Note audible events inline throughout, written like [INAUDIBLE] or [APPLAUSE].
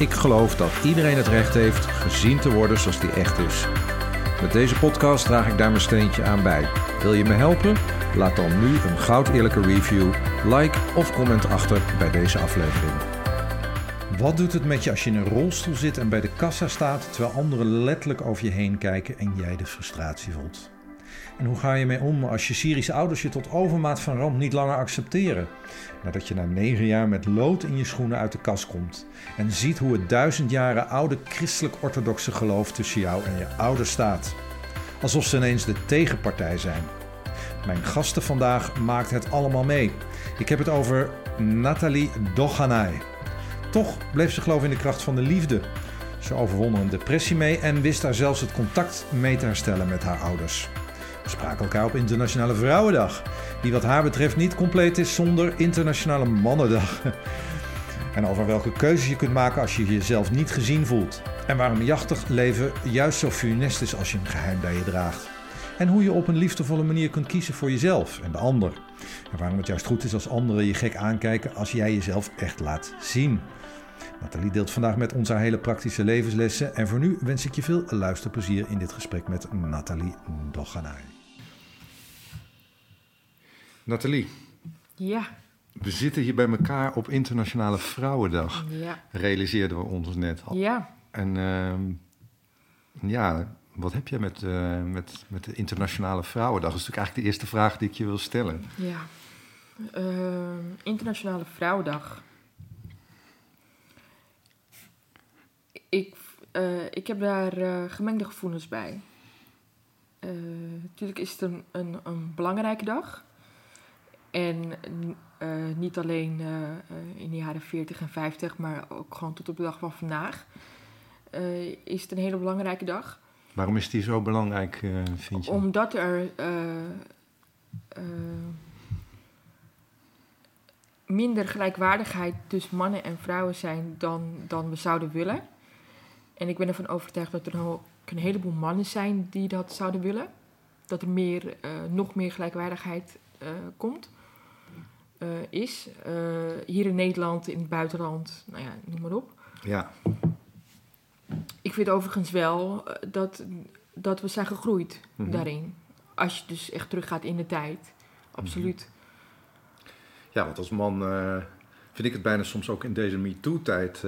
ik geloof dat iedereen het recht heeft gezien te worden zoals die echt is. Met deze podcast draag ik daar mijn steentje aan bij. Wil je me helpen? Laat dan nu een goud eerlijke review, like of comment achter bij deze aflevering. Wat doet het met je als je in een rolstoel zit en bij de kassa staat terwijl anderen letterlijk over je heen kijken en jij de frustratie voelt? En hoe ga je mee om als je Syrische ouders je tot overmaat van ramp niet langer accepteren? Nadat je na negen jaar met lood in je schoenen uit de kast komt en ziet hoe het duizend jaren oude christelijk-orthodoxe geloof tussen jou en je ouders staat. Alsof ze ineens de tegenpartij zijn. Mijn gasten vandaag maakt het allemaal mee. Ik heb het over Nathalie Doganay. Toch bleef ze geloven in de kracht van de liefde. Ze overwon een depressie mee en wist daar zelfs het contact mee te herstellen met haar ouders. We spraken elkaar op Internationale Vrouwendag, die wat haar betreft niet compleet is zonder Internationale Mannendag. [LAUGHS] En over welke keuzes je kunt maken als je jezelf niet gezien voelt. En waarom jachtig leven juist zo funest is als je een geheim bij je draagt. En hoe je op een liefdevolle manier kunt kiezen voor jezelf en de ander. En waarom het juist goed is als anderen je gek aankijken als jij jezelf echt laat zien. Nathalie deelt vandaag met ons haar hele praktische levenslessen. En voor nu wens ik je veel luisterplezier in dit gesprek met Nathalie Doganay. Nathalie, Ja, we zitten hier bij elkaar op Internationale Vrouwendag. ja, Realiseerden we ons net al. ja. En ehm, ja, wat heb je met, eh, met, met de Internationale Vrouwendag? Dat is natuurlijk eigenlijk de eerste vraag die ik je wil stellen. ja. Ehm, Internationale Vrouwendag. Ik, eh, ik heb daar eh, gemengde gevoelens bij. Eh, natuurlijk is het een, een, een belangrijke dag. En eh, niet alleen eh, eh, in de jaren 40 en 50, maar ook gewoon tot op de dag van vandaag. eh, is het een hele belangrijke dag. Waarom is die zo belangrijk, eh, vind je? Omdat er eh, eh, minder gelijkwaardigheid tussen mannen en vrouwen zijn dan, dan we zouden willen. En ik ben ervan overtuigd dat er ook een heleboel mannen zijn die dat zouden willen. Dat er meer, eh, nog meer gelijkwaardigheid eh, komt. eh, is. Hier in Nederland, in het buitenland, nou ja, noem maar op. Ja, Ik vind overigens wel dat, dat we zijn gegroeid Mhm. daarin. Als je dus echt teruggaat in de tijd. Absoluut. ja want als man vind ik het bijna soms ook in deze MeToo-tijd...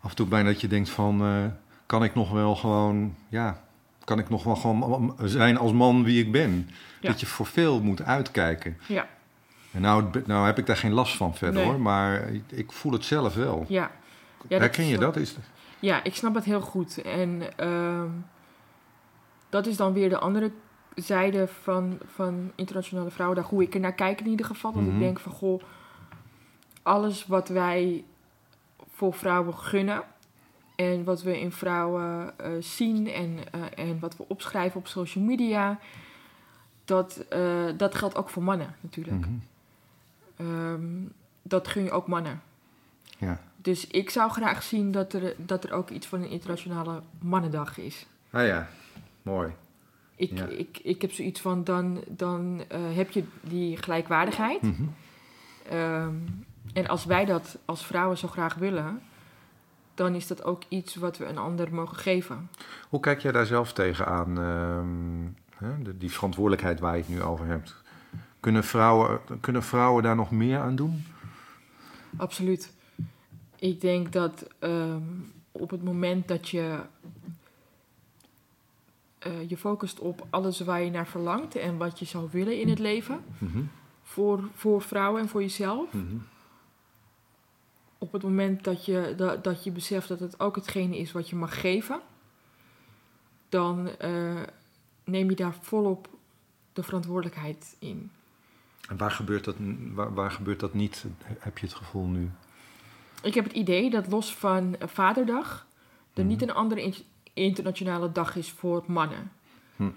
af en toe bijna dat je denkt van... eh, kan ik nog wel gewoon... Ja, kan ik nog wel gewoon zijn als man wie ik ben? Ja. Dat je voor veel moet uitkijken. Ja, En nou, nou heb ik daar geen last van verder Nee. hoor, maar ik, ik voel het zelf wel. ja. ja Herken je dat? Is, Ja, ik snap het heel goed. En ehm, dat is dan weer de andere zijde van, van Internationale Vrouwendag. Hoe ik er naar kijk in ieder geval. Dat Mhm. ik denk van, goh, alles wat wij voor vrouwen gunnen... en wat we in vrouwen eh, zien en, eh, en wat we opschrijven op social media... dat, eh, dat geldt ook voor mannen natuurlijk. Mhm. Ehm, dat gun je ook mannen. Ja. Dus ik zou graag zien dat er, dat er ook iets van een internationale mannendag is. Ah ja, mooi. Ik, Ja. ik, ik heb zoiets van, dan, dan heb je die gelijkwaardigheid. Mhm. Ehm, en als wij dat als vrouwen zo graag willen, dan is dat ook iets wat we een ander mogen geven. Hoe kijk jij daar zelf tegenaan, ehm hè, de- die verantwoordelijkheid waar je het nu over hebt? Kunnen vrouwen, kunnen vrouwen daar nog meer aan doen? Absoluut. Ik denk dat ehm, op het moment dat je eh, je focust op alles waar je naar verlangt en wat je zou willen in het leven, Mhm. voor, voor vrouwen en voor jezelf. Mhm. Op het moment dat je, dat, dat je beseft dat het ook hetgene is wat je mag geven, dan eh, neem je daar volop de verantwoordelijkheid in. En waar gebeurt, dat, waar, waar gebeurt dat niet, heb je het gevoel nu? ik heb het idee dat los van Vaderdag er Mhm. niet een andere in- internationale dag is voor mannen. Hm.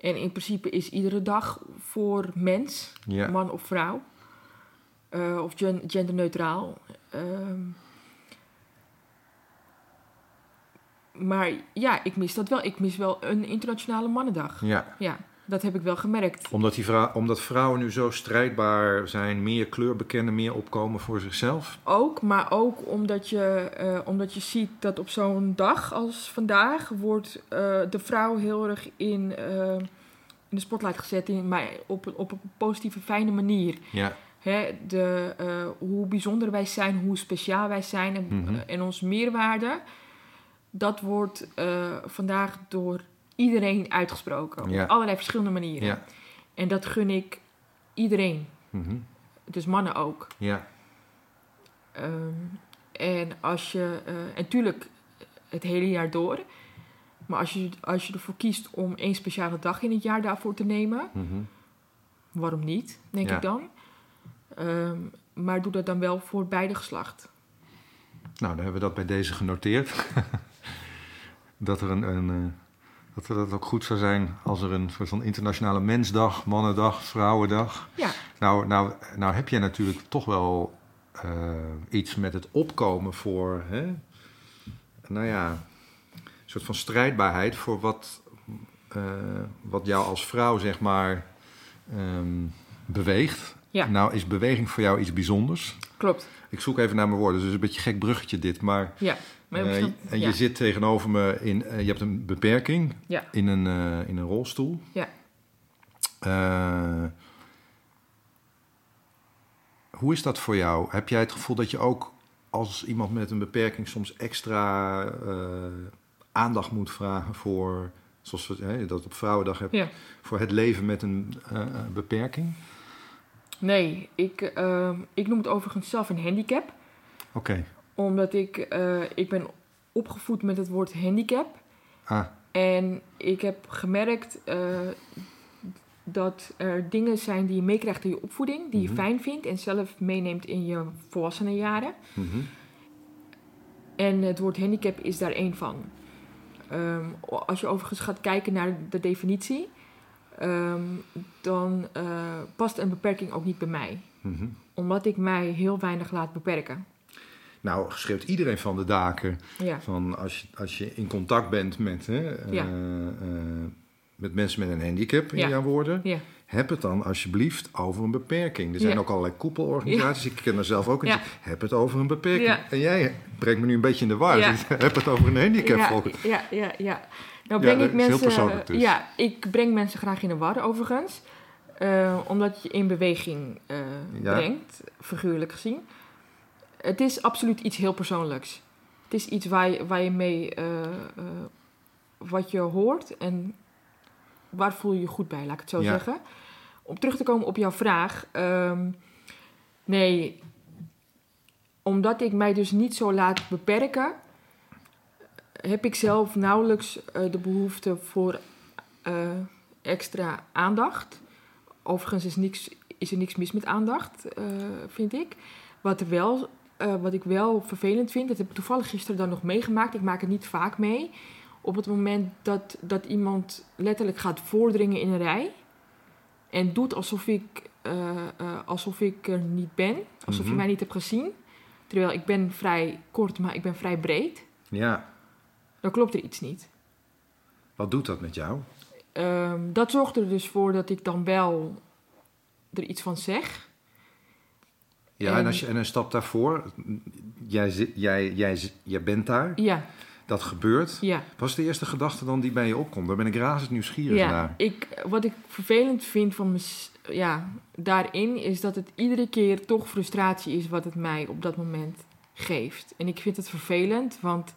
En in principe is iedere dag voor mens, man of vrouw, eh, of gen- genderneutraal. Ehm, maar ja, ik mis dat wel. Ik mis wel een internationale mannendag. ja. Ja, dat heb ik wel gemerkt. Omdat, die vrou- omdat vrouwen nu zo strijdbaar zijn, meer kleur bekennen, meer opkomen voor zichzelf. Ook, maar ook omdat je, eh, omdat je ziet dat op zo'n dag als vandaag wordt eh, de vrouw heel erg in, in de spotlight gezet, in, maar op, een- op een positieve, fijne manier. Ja. Hè, de, eh, hoe bijzonder wij zijn, hoe speciaal wij zijn en, en ons meerwaarde, dat wordt eh, vandaag door iedereen uitgesproken. Ja. Op allerlei verschillende manieren. Ja. En dat gun ik iedereen, Mhm. dus mannen ook. Ja. Ehm, en als je, eh, en natuurlijk het hele jaar door, maar als je, als je ervoor kiest om één speciale dag in het jaar daarvoor te nemen, Mhm. waarom niet, denk Ja. ik dan. Ehm, maar doe dat dan wel voor beide geslacht. Nou, dan hebben we dat bij deze genoteerd. [LAUGHS] dat, er een, een, eh, dat het ook goed zou zijn als er een soort van internationale mensdag, mannendag, vrouwendag. Ja, Nou, nou, nou heb jij natuurlijk toch wel eh, iets met het opkomen voor, hè? nou ja, een soort van strijdbaarheid voor wat, eh, wat jou als vrouw, zeg maar, ehm, beweegt. Ja. Nou, is beweging voor jou iets bijzonders? klopt. Ik zoek even naar mijn woorden, dus een beetje een gek bruggetje dit, maar... Ja. Maar Eh, en je zit tegenover me in, eh, je hebt een beperking Ja. in, een, eh, in een rolstoel. Ja. Hoe is dat voor jou? Heb jij het gevoel dat je ook als iemand met een beperking soms extra aandacht moet vragen voor, zoals we hè, dat op Vrouwendag hebt, Ja. voor het leven met een beperking? Nee, ik, ehm, ik noem het overigens zelf een handicap. Oké. Omdat ik, eh, ik ben opgevoed met het woord handicap. Ah, En ik heb gemerkt eh, dat er dingen zijn die je meekrijgt in je opvoeding, die Mhm. je fijn vindt en zelf meeneemt in je volwassenenjaren. mhm. En het woord handicap is daar één van. Ehm, als je overigens gaat kijken naar de definitie, ehm, dan eh, past een beperking ook niet bij mij. mhm. Omdat ik mij heel weinig laat beperken. Nou, schreeuwt iedereen van de daken Ja, Van als, je, als je in contact bent met, hè, eh, Ja. eh, met mensen met een handicap, in Ja. jouw woorden, heb het dan alsjeblieft over een beperking. Er zijn ook allerlei koepelorganisaties, ik ken er zelf ook. een. Heb het over een beperking. En jij brengt me nu een beetje in de war. [LAUGHS] Heb het over een handicap. ja, ja, ja. Nou breng ik mensen. dus. Ja, ik breng mensen graag in de war overigens. Eh, omdat je in beweging eh, Ja. brengt, figuurlijk gezien. Het is absoluut iets heel persoonlijks. Het is iets waar je, waar je mee. eh, wat je hoort en waar voel je je goed bij, laat ik het zo Ja. zeggen. Om terug te komen op jouw vraag. ehm, nee, omdat ik mij dus niet zo laat beperken, heb ik zelf nauwelijks eh, de behoefte voor eh, extra aandacht. Overigens is, niks, is er niks mis met aandacht, eh, vind ik. Wat, wel, wat ik wel vervelend vind, dat heb ik toevallig gisteren dan nog meegemaakt. Ik maak het niet vaak mee. Op het moment dat, dat iemand letterlijk gaat voordringen in een rij. En doet alsof ik, alsof ik er niet ben. Alsof Mhm. je mij niet hebt gezien. Terwijl ik ben vrij kort, maar ik ben vrij breed. Ja, Dan klopt er iets niet. wat doet dat met jou? Ehm, dat zorgt er dus voor dat ik dan wel er iets van zeg. Ja, en, En- als je, en een stap daarvoor, jij, jij, jij, jij bent daar, Ja, dat gebeurt. ja. Wat is de eerste gedachte dan die bij je opkomt? Daar ben ik razend nieuwsgierig ja. naar. Ik, wat ik vervelend vind van mez- ja, daarin is dat het iedere keer toch frustratie is wat het mij op dat moment geeft. En ik vind het vervelend, want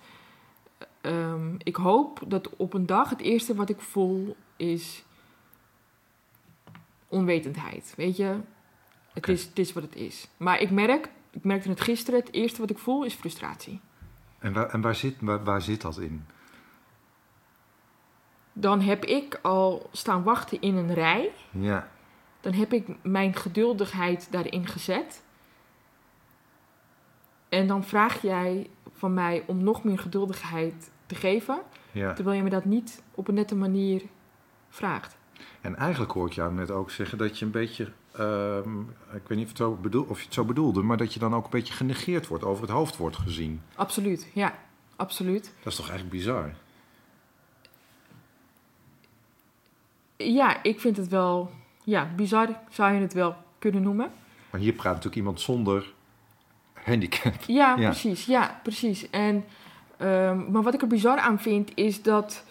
ehm, ik hoop dat op een dag het eerste wat ik voel is onwetendheid. Weet je, het, is, het is wat het is. Maar ik merk, ik merkte het gisteren, het eerste wat ik voel is frustratie. En, waar, en waar, zit, waar, waar zit dat in? Dan heb ik al staan wachten in een rij. Ja, Dan heb ik mijn geduldigheid daarin gezet. En dan vraag jij van mij om nog meer geduldigheid te geven, Ja. terwijl je me dat niet op een nette manier vraagt. En eigenlijk hoor ik jou net ook zeggen dat je een beetje, ehm, ik weet niet of, het zo bedoel, of je het zo bedoelde, maar dat je dan ook een beetje genegeerd wordt, over het hoofd wordt gezien. Absoluut, ja, absoluut. Dat is toch eigenlijk bizar? Ja, ik vind het wel, ja, bizar zou je het wel kunnen noemen. Maar hier praat natuurlijk iemand zonder handicap. [LAUGHS] Ja, Ja. precies. Ja, precies. En, ehm, maar wat ik er bizar aan vind, is dat...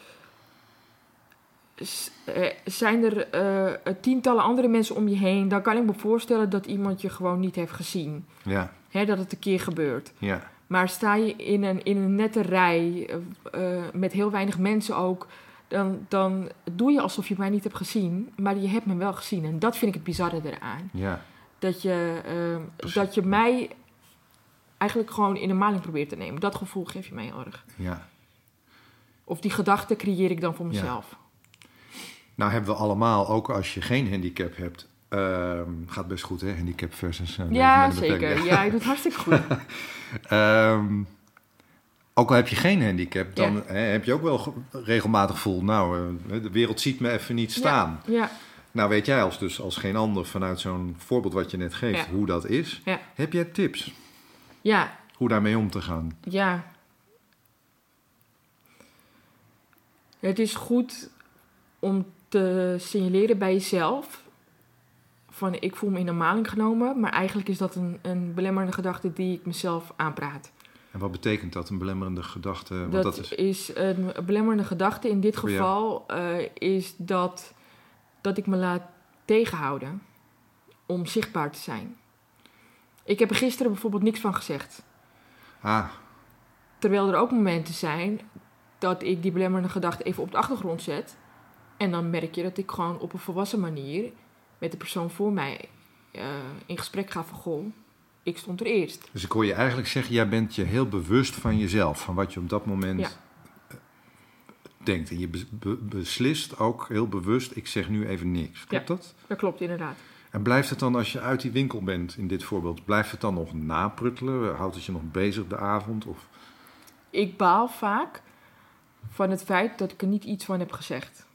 eh, Zijn er eh, tientallen andere mensen om je heen... dan kan ik me voorstellen dat iemand je gewoon niet heeft gezien. Ja, Hè, dat het een keer gebeurt. ja, Maar sta je in een, in een nette rij... eh, eh, met heel weinig mensen ook... Dan, dan doe je alsof je mij niet hebt gezien... maar je hebt me wel gezien. En dat vind ik het bizarre eraan. ja. Dat je, ehm, dat je mij eigenlijk gewoon in een maling probeert te nemen. Dat gevoel geef je mij heel erg. ja. Of die gedachte creëer ik dan voor Ja. mezelf. Nou hebben we allemaal, ook als je geen handicap hebt, ehm, gaat best goed hè, handicap versus eh, Ja, zeker. Ja, je doet hartstikke goed. [LAUGHS] Ehm, ook al heb je geen handicap, dan Ja. hè, heb je ook wel ge- regelmatig gevoel, nou, eh, de wereld ziet me even niet staan. Ja, Nou weet jij als, dus als geen ander vanuit zo'n voorbeeld wat je net geeft, Ja. hoe dat is. Ja. Heb jij tips ja, hoe daarmee om te gaan? ja. Het is goed om te signaleren bij jezelf... van ik voel me in een maling genomen... maar eigenlijk is dat een, een belemmerende gedachte die ik mezelf aanpraat. En wat betekent dat, een belemmerende gedachte? Want dat, dat is, is... een belemmerende gedachte in dit geval eh, is dat, dat ik me laat tegenhouden om zichtbaar te zijn. Ik heb er gisteren bijvoorbeeld niks van gezegd. ah, Terwijl er ook momenten zijn dat ik die belemmerende gedachte even op de achtergrond zet. En dan merk je dat ik gewoon op een volwassen manier met de persoon voor mij eh, in gesprek ga van goh, ik stond er eerst. dus ik hoor je eigenlijk zeggen, jij bent je heel bewust van jezelf, van wat je op dat moment Ja. eh, denkt. En je be- be- beslist ook heel bewust, ik zeg nu even niks. Klopt dat? Dat klopt inderdaad. En blijft het dan als je uit die winkel bent, in dit voorbeeld, blijft het dan nog napruttelen? Houdt het je nog bezig de avond? Of... ik baal vaak van het feit dat ik er niet iets van heb gezegd.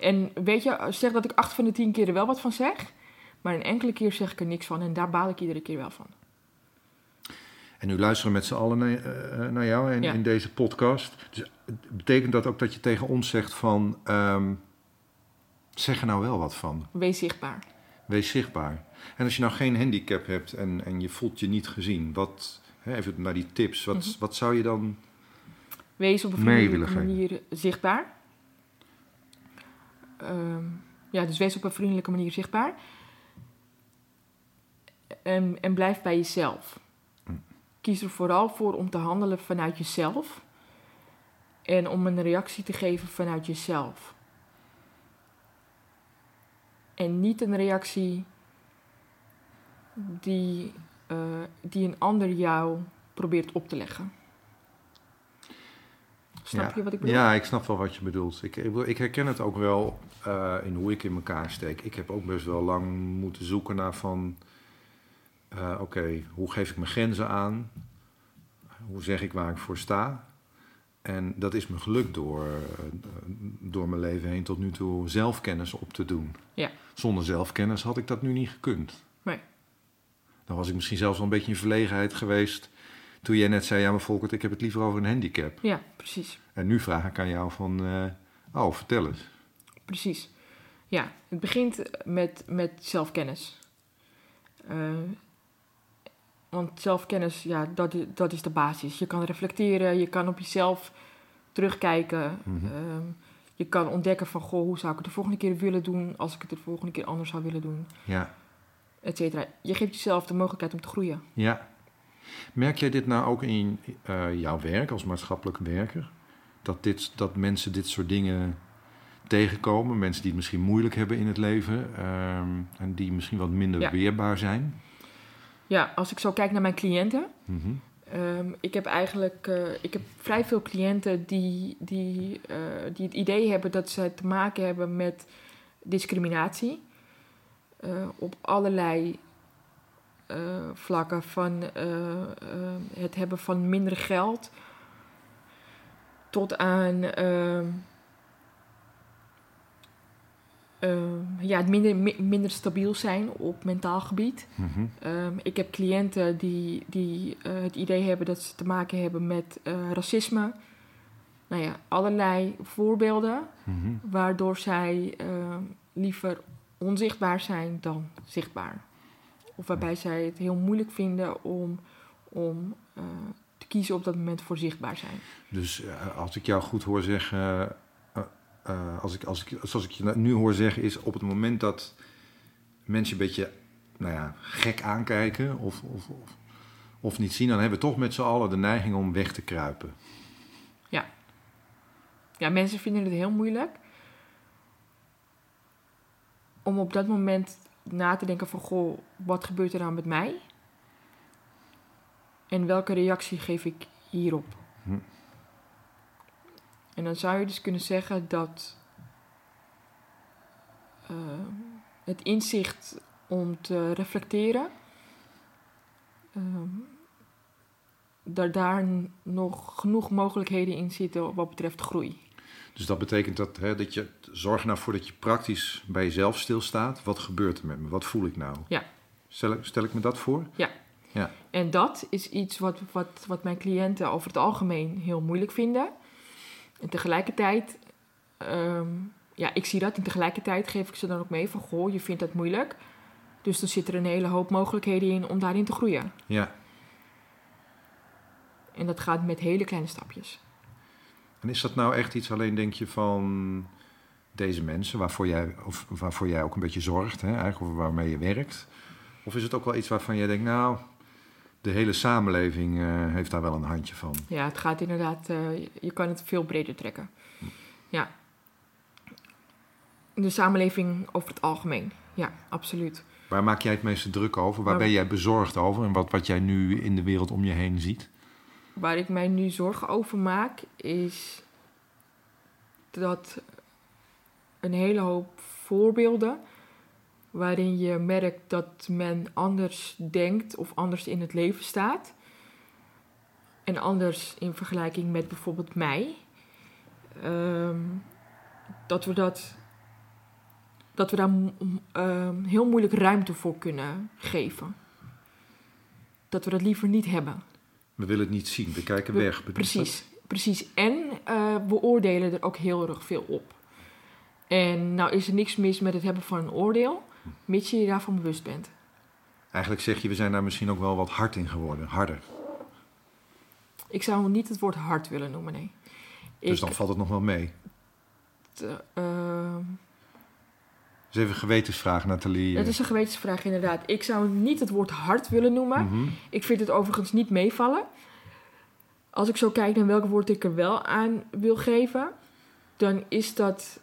En weet je, zeg dat ik acht van de tien keer er wel wat van zeg, maar een enkele keer zeg ik er niks van en daar baal ik iedere keer wel van. En nu luisteren we met z'n allen naar, eh, naar jou in, Ja. in deze podcast. Dus betekent dat ook dat je tegen ons zegt van, ehm, zeg er nou wel wat van? Wees zichtbaar. Wees zichtbaar. En als je nou geen handicap hebt en, en je voelt je niet gezien, wat, hè, even naar die tips, wat, Mhm. wat zou je dan... Wees op een vriendelijke manier zichtbaar. Ehm, ja, dus wees op een vriendelijke manier zichtbaar. En, en blijf bij jezelf. Hm. Kies er vooral voor om te handelen vanuit jezelf. En om een reactie te geven vanuit jezelf. En niet een reactie die, eh, die een ander jou probeert op te leggen. Snap ja. je wat ik bedoel? Ja, ik snap wel wat je bedoelt. Ik, ik, ik herken het ook wel eh, in hoe ik in elkaar steek. Ik heb ook best wel lang moeten zoeken naar van... eh, Oké, hoe geef ik mijn grenzen aan? Hoe zeg ik waar ik voor sta? En dat is me gelukt door, eh, door mijn leven heen tot nu toe zelfkennis op te doen. Ja. Zonder zelfkennis had ik dat nu niet gekund. Nee. Dan was ik misschien zelfs wel een beetje in verlegenheid geweest... toen jij net zei, ja maar Volkert, ik heb het liever over een handicap. Ja, precies. En nu vraag ik aan jou van, eh, oh, vertel eens. Precies. Ja, het begint met, met zelfkennis. Eh, want zelfkennis, ja, dat, dat is de basis. Je kan reflecteren, je kan op jezelf terugkijken. Mhm. Ehm, je kan ontdekken van, goh, hoe zou ik het de volgende keer willen doen... als ik het de volgende keer anders zou willen doen, Ja, et cetera. Je geeft jezelf de mogelijkheid om te groeien. ja. Merk jij dit nou ook in eh, jouw werk als maatschappelijk werker? Dat, dit, dat mensen dit soort dingen tegenkomen? Mensen die het misschien moeilijk hebben in het leven... ehm, en die misschien wat minder Ja. weerbaar zijn? Ja, als ik zo kijk naar mijn cliënten... Mhm. Ehm, ik heb eigenlijk eh, ik heb vrij veel cliënten die, die, eh, die het idee hebben dat ze te maken hebben met discriminatie. eh, op allerlei vlakken van eh, eh, het hebben van minder geld tot aan ehm, ja, het minder, mi- minder stabiel zijn op mentaal gebied. Mhm. Ehm, ik heb cliënten die, die eh, het idee hebben dat ze te maken hebben met eh, racisme. Nou ja, allerlei voorbeelden Mhm. waardoor zij ehm, liever onzichtbaar zijn dan zichtbaar. Of waarbij zij het heel moeilijk vinden om, om eh, te kiezen op dat moment voor zichtbaar zijn. Dus als ik jou goed hoor zeggen, eh, als ik, als ik, zoals ik je nu hoor zeggen, is op het moment dat mensen een beetje nou ja, gek aankijken of, of, of, of niet zien, dan hebben we toch met z'n allen de neiging om weg te kruipen. Ja, mensen vinden het heel moeilijk om op dat moment na te denken van... Goh, wat gebeurt er nou met mij? En welke reactie geef ik hierop? En dan zou je dus kunnen zeggen dat eh, het inzicht om te reflecteren, ehm, dat daar n- nog genoeg mogelijkheden in zitten wat betreft groei. Dus dat betekent dat, hè, dat je zorg nou voor dat je praktisch bij jezelf stilstaat. Wat gebeurt er met me? Wat voel ik nou? Ja. Stel, ik- stel ik me dat voor? En dat is iets wat, wat, wat mijn cliënten over het algemeen heel moeilijk vinden. En tegelijkertijd, ehm, ja, ik zie dat. En tegelijkertijd geef ik ze dan ook mee van, goh, je vindt dat moeilijk. Dus dan zit er een hele hoop mogelijkheden in om daarin te groeien. Ja. En dat gaat met hele kleine stapjes. En is dat nou echt iets alleen, denk je, van deze mensen, waarvoor jij, of waarvoor jij ook een beetje zorgt, hè, eigenlijk, of waarmee je werkt? Of is het ook wel iets waarvan jij denkt, nou, de hele samenleving eh, heeft daar wel een handje van? Ja, het gaat inderdaad, eh, je- je kan het veel breder trekken. Ja. De samenleving over het algemeen. Ja, absoluut. Waar maak jij het meeste druk over? Waar Waar- ben jij bezorgd over? En wat, wat jij nu in de wereld om je heen ziet? Waar ik mij nu zorgen over maak, is dat een hele hoop voorbeelden waarin je merkt dat men anders denkt of anders in het leven staat. En anders in vergelijking met bijvoorbeeld mij. Ehm, dat we dat. Dat we daar ehm, heel moeilijk ruimte voor kunnen geven. Dat we dat liever niet hebben. We willen het niet zien, we kijken We- weg. Precies, precies. En eh, we oordelen er ook heel erg veel op. En nou is er niks mis met het hebben van een oordeel, mits je je daarvan bewust bent. dat? Eigenlijk zeg je, we zijn daar misschien ook wel wat hard in geworden, harder. Ik zou niet het woord hard willen noemen, nee. Dus Ik, dan valt het nog wel mee. t- ehm, Dus even een gewetensvraag, Nathalie. het is een gewetensvraag inderdaad. Ik zou niet het woord hard willen noemen. Mhm. Ik vind het overigens niet meevallen. Als ik zo kijk naar welk woord ik er wel aan wil geven, dan is dat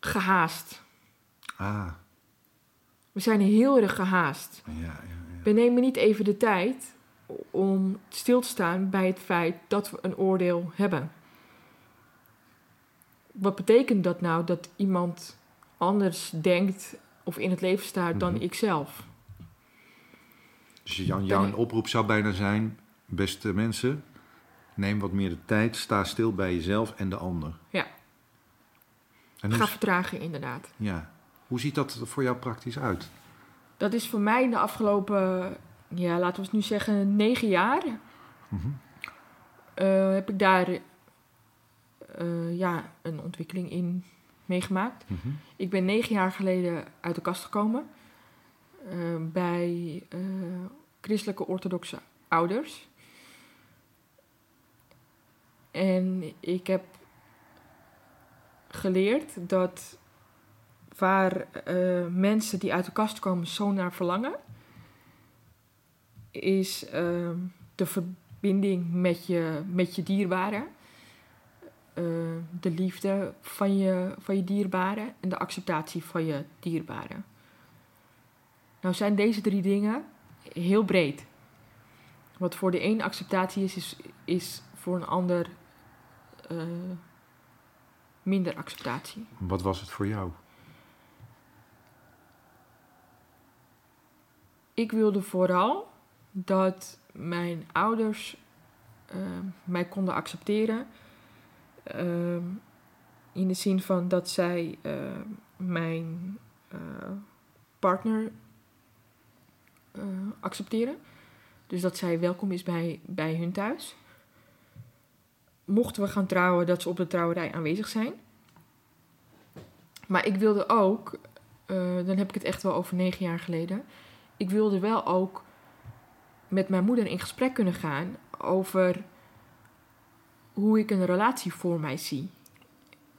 gehaast. Ah, We zijn heel erg gehaast. ja, ja, ja. We nemen niet even de tijd om stil te staan bij het feit dat we een oordeel hebben. Wat betekent dat nou dat iemand anders denkt of in het leven staat dan Mhm. ikzelf? Dus Jan, jouw oproep zou bijna zijn, beste mensen, neem wat meer de tijd, sta stil bij jezelf en de ander. Ja. En Ga vertragen, inderdaad. ja. Hoe ziet dat voor jou praktisch uit? Dat is voor mij de afgelopen, ja, laten we het nu zeggen, negen jaar. Mhm. eh, heb ik daar eh, ja, een ontwikkeling in meegemaakt. Mhm. Ik ben negen jaar geleden uit de kast gekomen eh, bij christelijke orthodoxe ouders. En ik heb geleerd dat waar eh, mensen die uit de kast komen zo naar verlangen, is ehm, de verbinding met je, met je dierbaren. Eh, de liefde van je, van je dierbaren en de acceptatie van je dierbaren. Nou zijn deze drie dingen heel breed. Wat voor de een acceptatie is, is, is voor een ander eh, minder acceptatie. Wat was het voor jou? Ik wilde vooral dat mijn ouders eh, mij konden accepteren. Ehm, in de zin van dat zij eh, mijn eh, partner eh, accepteren. Dus dat zij welkom is bij, bij hun thuis. Mochten we gaan trouwen, dat ze op de trouwerij aanwezig zijn. Maar ik wilde ook, eh, dan heb ik het echt wel over negen jaar geleden. Ik wilde wel ook met mijn moeder in gesprek kunnen gaan over hoe ik een relatie voor mij zie.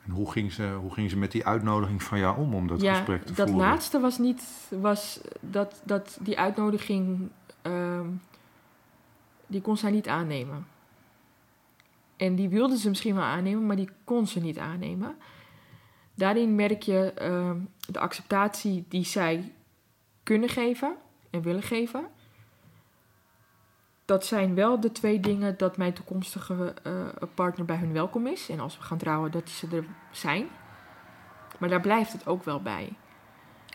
En hoe ging, ze, hoe ging ze met die uitnodiging van jou om, om dat ja, gesprek te dat voeren? laatste was niet, was dat, dat die uitnodiging, ehm, die kon zij niet aannemen. En die wilde ze misschien wel aannemen, maar die kon ze niet aannemen. Daarin merk je ehm, de acceptatie die zij kunnen geven en willen geven. Dat zijn wel de twee dingen dat mijn toekomstige eh, partner bij hun welkom is. En als we gaan trouwen, dat ze er zijn. Maar daar blijft het ook wel bij.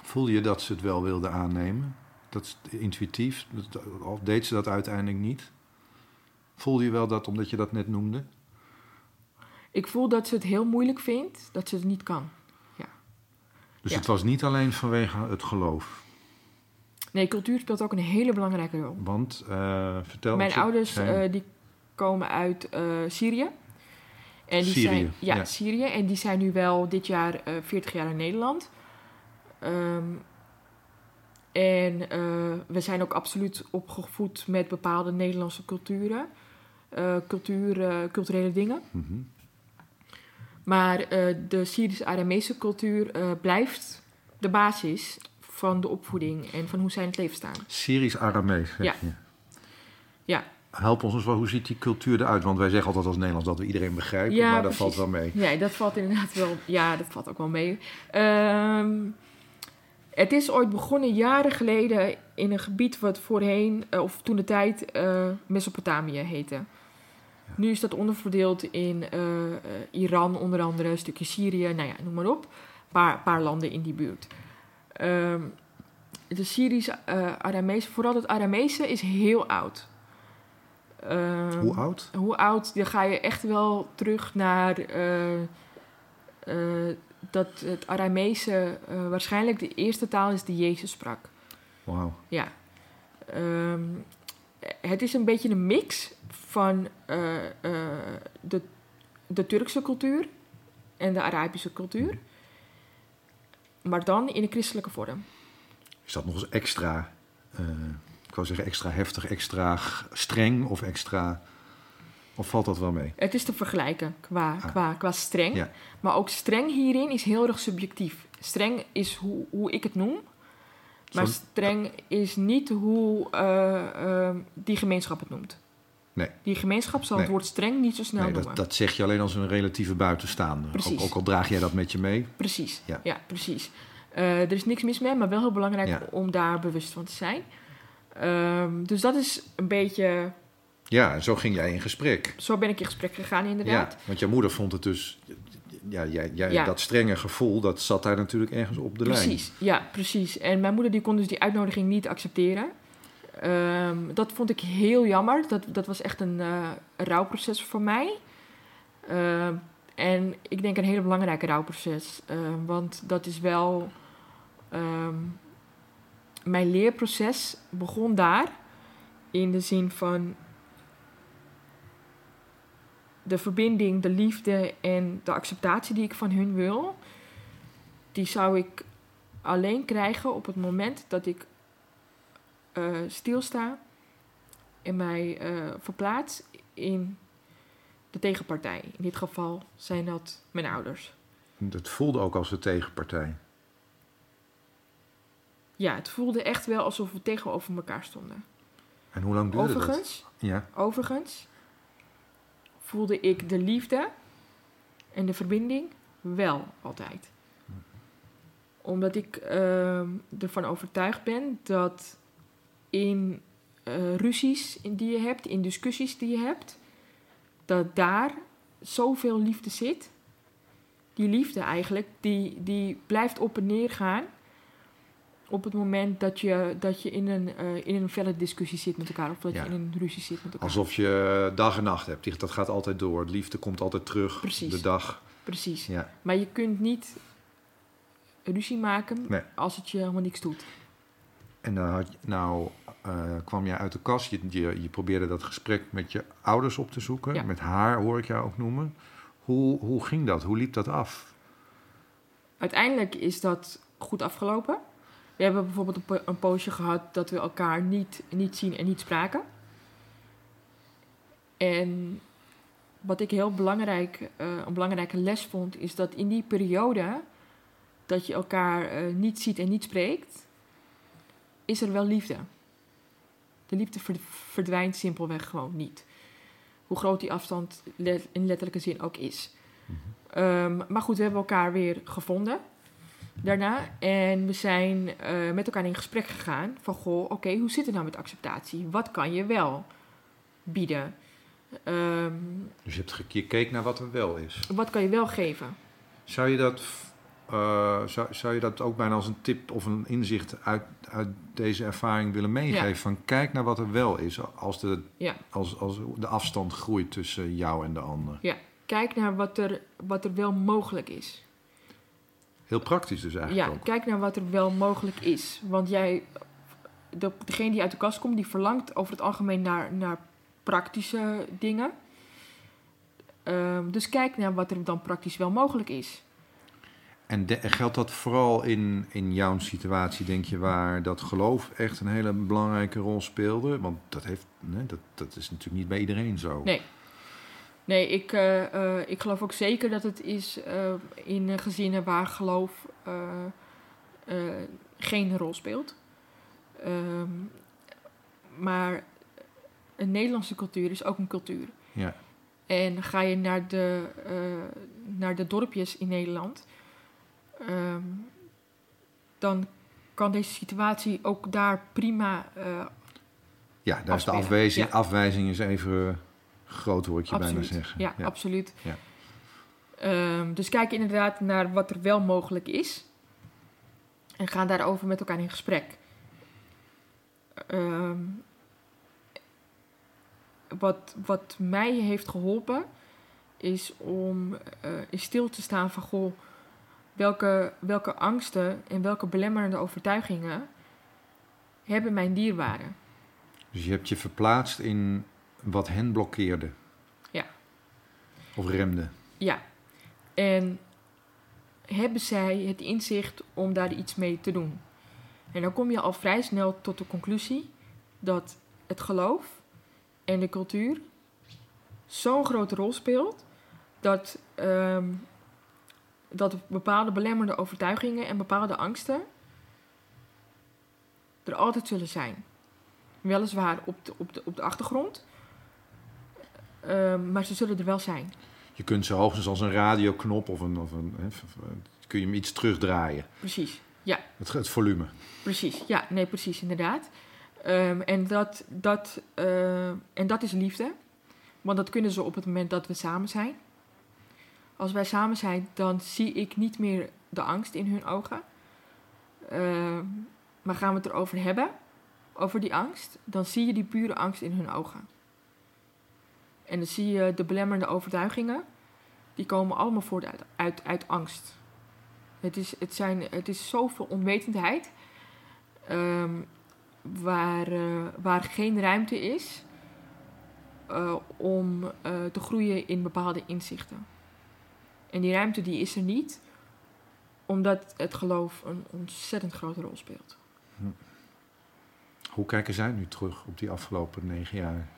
Voelde je dat ze het wel wilde aannemen? Dat is intuïtief? Of deed ze dat uiteindelijk niet? Voelde je wel dat, omdat je dat net noemde? Ik voel dat ze het heel moeilijk vindt, dat ze het niet kan. Dus Ja. het was niet alleen vanwege het geloof. Nee, cultuur speelt ook een hele belangrijke rol. Want, eh, vertel Mijn ze- ouders zijn- eh, die komen uit eh, Syrië. En die Syrië, zijn, ja, ja. Syrië. En die zijn nu wel dit jaar eh 40 jaar in Nederland. Ehm, en we zijn ook absoluut opgevoed met bepaalde Nederlandse culturen. cultuur, culturele dingen. Mhm. Maar de Syrisch-Aramese cultuur blijft de basis van de opvoeding en van hoe zij in het leven staan. Syrisch-Aramees, zeg Ja. je. Ja. Help ons eens wel, hoe ziet die cultuur eruit? Want wij zeggen altijd als Nederlands dat we iedereen begrijpen, Ja, maar dat precies. valt wel mee. Ja, dat valt inderdaad wel. Ja, dat valt ook wel mee. Ehm, het is ooit begonnen jaren geleden in een gebied wat voorheen, eh, of toen de tijd, eh, Mesopotamië heette. Nu is dat onderverdeeld in eh, Iran, onder andere, een stukje Syrië, nou ja, noem maar op. Een paar, paar landen in die buurt. Ehm, de Syrisch-Aramese, vooral het Aramese, is heel oud. Ehm, Hoe oud? hoe oud, dan ga je echt wel terug naar eh, eh, dat het Aramese eh, waarschijnlijk de eerste taal is die Jezus sprak. Wauw. Ja. Ehm, het is een beetje een mix van de, de Turkse cultuur en de Arabische cultuur. Maar dan in een christelijke vorm. Is dat nog eens extra, eh, ik wou zeggen extra heftig, extra streng of extra... Of valt dat wel mee? Het is te vergelijken qua, Ah. qua, qua streng. Ja. Maar ook streng hierin is heel erg subjectief. Streng is hoe, hoe ik het noem. Maar streng is niet hoe eh, eh, die gemeenschap het noemt. Nee. Die gemeenschap zal het woord streng niet zo snel Nee, noemen. dat, dat zeg je alleen als een relatieve buitenstaander. Precies. Ook, ook al draag jij dat met je mee. Precies, Ja. ja, precies. Eh, er is niks mis mee, maar wel heel belangrijk Ja. om daar bewust van te zijn. Ehm, dus dat is een beetje... Ja, en zo ging jij in gesprek. Zo ben ik in gesprek gegaan inderdaad. Ja, want jouw moeder vond het dus... Ja, jij, jij, Ja. dat strenge gevoel, dat zat daar natuurlijk ergens op de lijn. Precies, ja, precies. En mijn moeder die kon dus die uitnodiging niet accepteren. Ehm, dat vond ik heel jammer. Dat, dat was echt een eh, rouwproces voor mij. Ehm, en ik denk een hele belangrijke rouwproces. Ehm, want dat is wel... mijn leerproces begon daar. In de zin van... De verbinding, de liefde en de acceptatie die ik van hun wil die zou ik alleen krijgen op het moment dat ik eh, stilsta en mij eh, verplaats in de tegenpartij. In dit geval zijn dat mijn ouders. Het voelde ook als de tegenpartij. Ja, het voelde echt wel alsof we tegenover elkaar stonden. En hoe lang duurde Overigens, dat? Ja. overigens voelde ik de liefde en de verbinding wel altijd. Omdat ik ehm, ervan overtuigd ben dat in eh, ruzies die je hebt, in discussies die je hebt, dat daar zoveel liefde zit. Die liefde eigenlijk, die, die blijft op en neer gaan op het moment dat je, dat je in, een, eh, in een felle discussie zit met elkaar. Of dat Ja. je in een ruzie zit met elkaar. Alsof je dag en nacht hebt. Dat gaat altijd door. Liefde komt altijd terug. Precies. De dag. Precies. Ja. Maar je kunt niet ruzie maken Nee. als het je helemaal niks doet. En dan had, je- nou eh, kwam jij uit de kast. Je, je, je probeerde dat gesprek met je ouders op te zoeken. Ja. Met haar hoor ik jou ook noemen. Hoe, hoe ging dat? Hoe liep dat af? Uiteindelijk is dat goed afgelopen. We hebben bijvoorbeeld een, po- een poosje gehad dat we elkaar niet, niet zien en niet spraken. En wat ik heel belangrijk, eh, een belangrijke les vond, is dat in die periode dat je elkaar eh, niet ziet en niet spreekt, is er wel liefde. De liefde ver- verdwijnt simpelweg gewoon niet. Hoe groot die afstand in letterlijke zin ook is. Ehm, maar goed, we hebben elkaar weer gevonden daarna. En we zijn eh, met elkaar in gesprek gegaan van... Goh, oké, hoe zit het nou met acceptatie? Wat kan je wel bieden? Ehm, Dus je, hebt ge- je keek naar wat er wel is. wat kan je wel geven? Zou je dat, eh, zou, zou je dat ook bijna als een tip of een inzicht uit, uit deze ervaring willen meegeven? Ja. Van kijk naar wat er wel is als de, Ja. als, als de afstand groeit tussen jou en de ander. Kijk naar wat er, wat er wel mogelijk is. Heel praktisch dus eigenlijk Ja, ook. kijk naar wat er wel mogelijk is. Want jij, de, degene die uit de kast komt, die verlangt over het algemeen naar, naar praktische dingen. Ehm, dus kijk naar wat er dan praktisch wel mogelijk is. En de- geldt dat vooral in, in jouw situatie, denk je, waar dat geloof echt een hele belangrijke rol speelde? Want dat, heeft, nee, dat, dat is natuurlijk niet bij iedereen zo. Nee. Nee, ik, eh, eh, ik geloof ook zeker dat het is eh, in gezinnen waar geloof geen rol speelt. Ehm, maar een Nederlandse cultuur is ook een cultuur. Ja. En ga je naar de, naar de dorpjes in Nederland, ehm, dan kan deze situatie ook daar prima. eh, ja, daar is de afwijzing, ja. afwijzing is even groot, hoor ik je bijna zeggen. Ja, absoluut. Ja. Ehm, dus kijk inderdaad naar wat er wel mogelijk is. En ga daarover met elkaar in gesprek. Ehm, wat, wat mij heeft geholpen, is om eh, in stil te staan van goh, welke, welke angsten en welke belemmerende overtuigingen hebben mijn dierwaarde. Dus je hebt je verplaatst in wat hen blokkeerde. Ja. Of remde. Ja. En hebben zij het inzicht om daar iets mee te doen? En dan kom je al vrij snel tot de conclusie dat het geloof en de cultuur zo'n grote rol speelt dat, ehm, dat bepaalde belemmerende overtuigingen en bepaalde angsten er altijd zullen zijn. Weliswaar op de, op de, op de achtergrond, ehm, maar ze zullen er wel zijn. Je kunt ze hoogstens als een radioknop of een... Of een kun je hem iets terugdraaien. Precies, ja. Het, het volume. Precies, ja, nee, precies, inderdaad. Ehm, en, dat, dat, eh, en dat is liefde. Want dat kunnen ze op het moment dat we samen zijn. Als wij samen zijn, dan zie ik niet meer de angst in hun ogen. Ehm, maar gaan we het erover hebben, over die angst, dan zie je die pure angst in hun ogen. En dan zie je de belemmerende overtuigingen, die komen allemaal voort uit, uit, uit angst. Het is, het, zijn, het is zoveel onwetendheid ehm, waar, eh, waar geen ruimte is eh, om eh, te groeien in bepaalde inzichten. En die ruimte die is er niet, omdat het geloof een ontzettend grote rol speelt. Hoe kijken zij nu terug op die afgelopen negen jaar?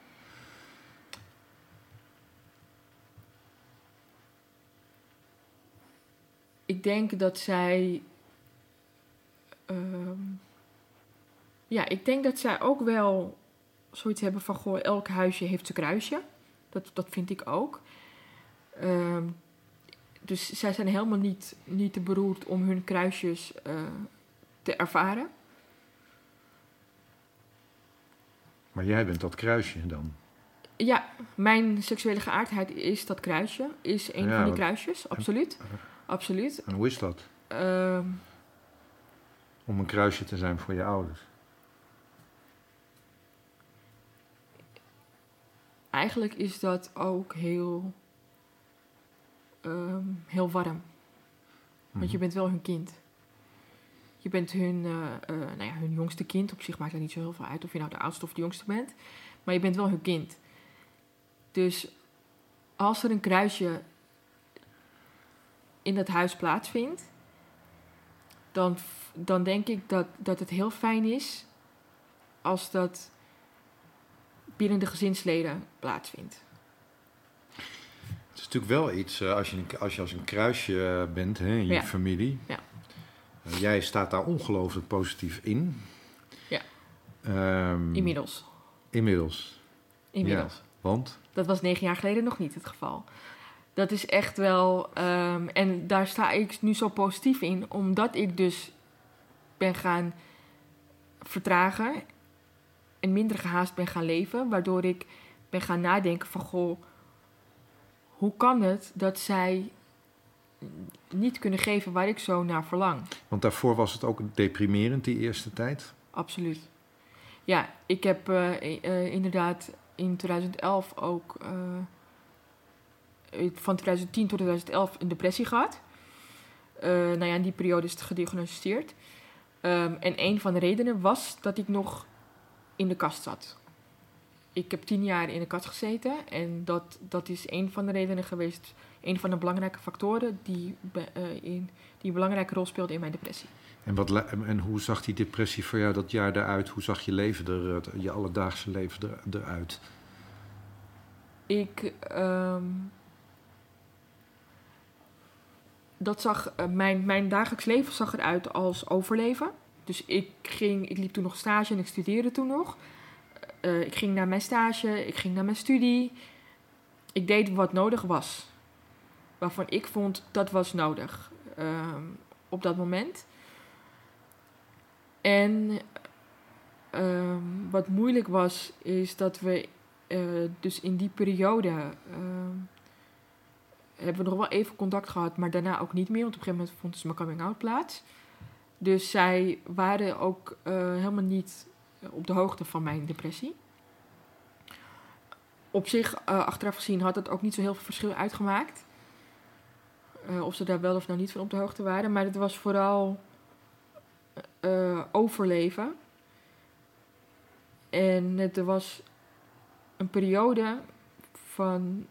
Ik denk dat zij. ehm, ja, ik denk dat zij ook wel zoiets hebben van: goh, elk huisje heeft zijn kruisje. Dat, dat vind ik ook. Ehm, dus zij zijn helemaal niet, niet te beroerd om hun kruisjes eh, te ervaren. Maar jij bent dat kruisje dan. Ja, mijn seksuele geaardheid is dat kruisje. Is een Ja, van die kruisjes, absoluut. Absoluut. En hoe is dat? Ehm, om een kruisje te zijn voor je ouders? Eigenlijk is dat ook heel, ehm, heel warm. Want je Mhm. bent wel hun kind. Je bent hun, eh, eh, nou ja, hun jongste kind. Op zich maakt het niet zo heel veel uit of je nou de oudste of de jongste bent. Maar je bent wel hun kind. Dus als er een kruisje in dat huis plaatsvindt, dan, dan denk ik dat, dat het heel fijn is als dat binnen de gezinsleden plaatsvindt. Natuurlijk wel iets, eh, als, je, als je als een kruisje eh, bent hè, in je Ja. familie. Ja. Eh, jij staat daar ongelooflijk positief in. Ja. Ehm, Inmiddels. Inmiddels. Inmiddels. Want? Dat was negen jaar geleden nog niet het geval. Dat is echt wel. ehm, en daar sta ik nu zo positief in, omdat ik dus ben gaan vertragen en minder gehaast ben gaan leven, waardoor ik ben gaan nadenken van goh, hoe kan het dat zij niet kunnen geven waar ik zo naar verlang? Want daarvoor was het ook deprimerend die eerste tijd. Absoluut. Ja, ik heb eh, eh, inderdaad in 2011 ook eh, van 2010 tot 2011 een depressie gehad. Eh nou ja, in die periode is het gediagnosticeerd. Ehm, en een van de redenen was dat ik nog in de kast zat. Ik heb tien jaar in de kast gezeten en dat, dat is een van de redenen geweest, een van de belangrijke factoren die, be- eh, in, die een belangrijke rol speelde in mijn depressie. En, wat, en hoe zag die depressie voor jou dat jaar eruit? Hoe zag je leven er, eh, je alledaagse leven er, eruit? Ik. ehm, dat zag. eh, mijn, mijn dagelijks leven zag eruit als overleven. Dus ik ging. Ik liep toen nog stage en ik studeerde toen nog. Eh, ik ging naar mijn stage, ik ging naar mijn studie. Ik deed wat nodig was. Waarvan ik vond dat was nodig. ehm, op dat moment. En ehm, wat moeilijk was, is dat we eh, dus in die periode ehm, hebben we nog wel even contact gehad, maar daarna ook niet meer. Want op een gegeven moment vond ze mijn coming out plaats. Dus zij waren ook eh, helemaal niet op de hoogte van mijn depressie. Op zich, eh, achteraf gezien, had het ook niet zo heel veel verschil uitgemaakt. Eh, of ze daar wel of nou niet van op de hoogte waren. Maar het was vooral eh, overleven. En het was een periode van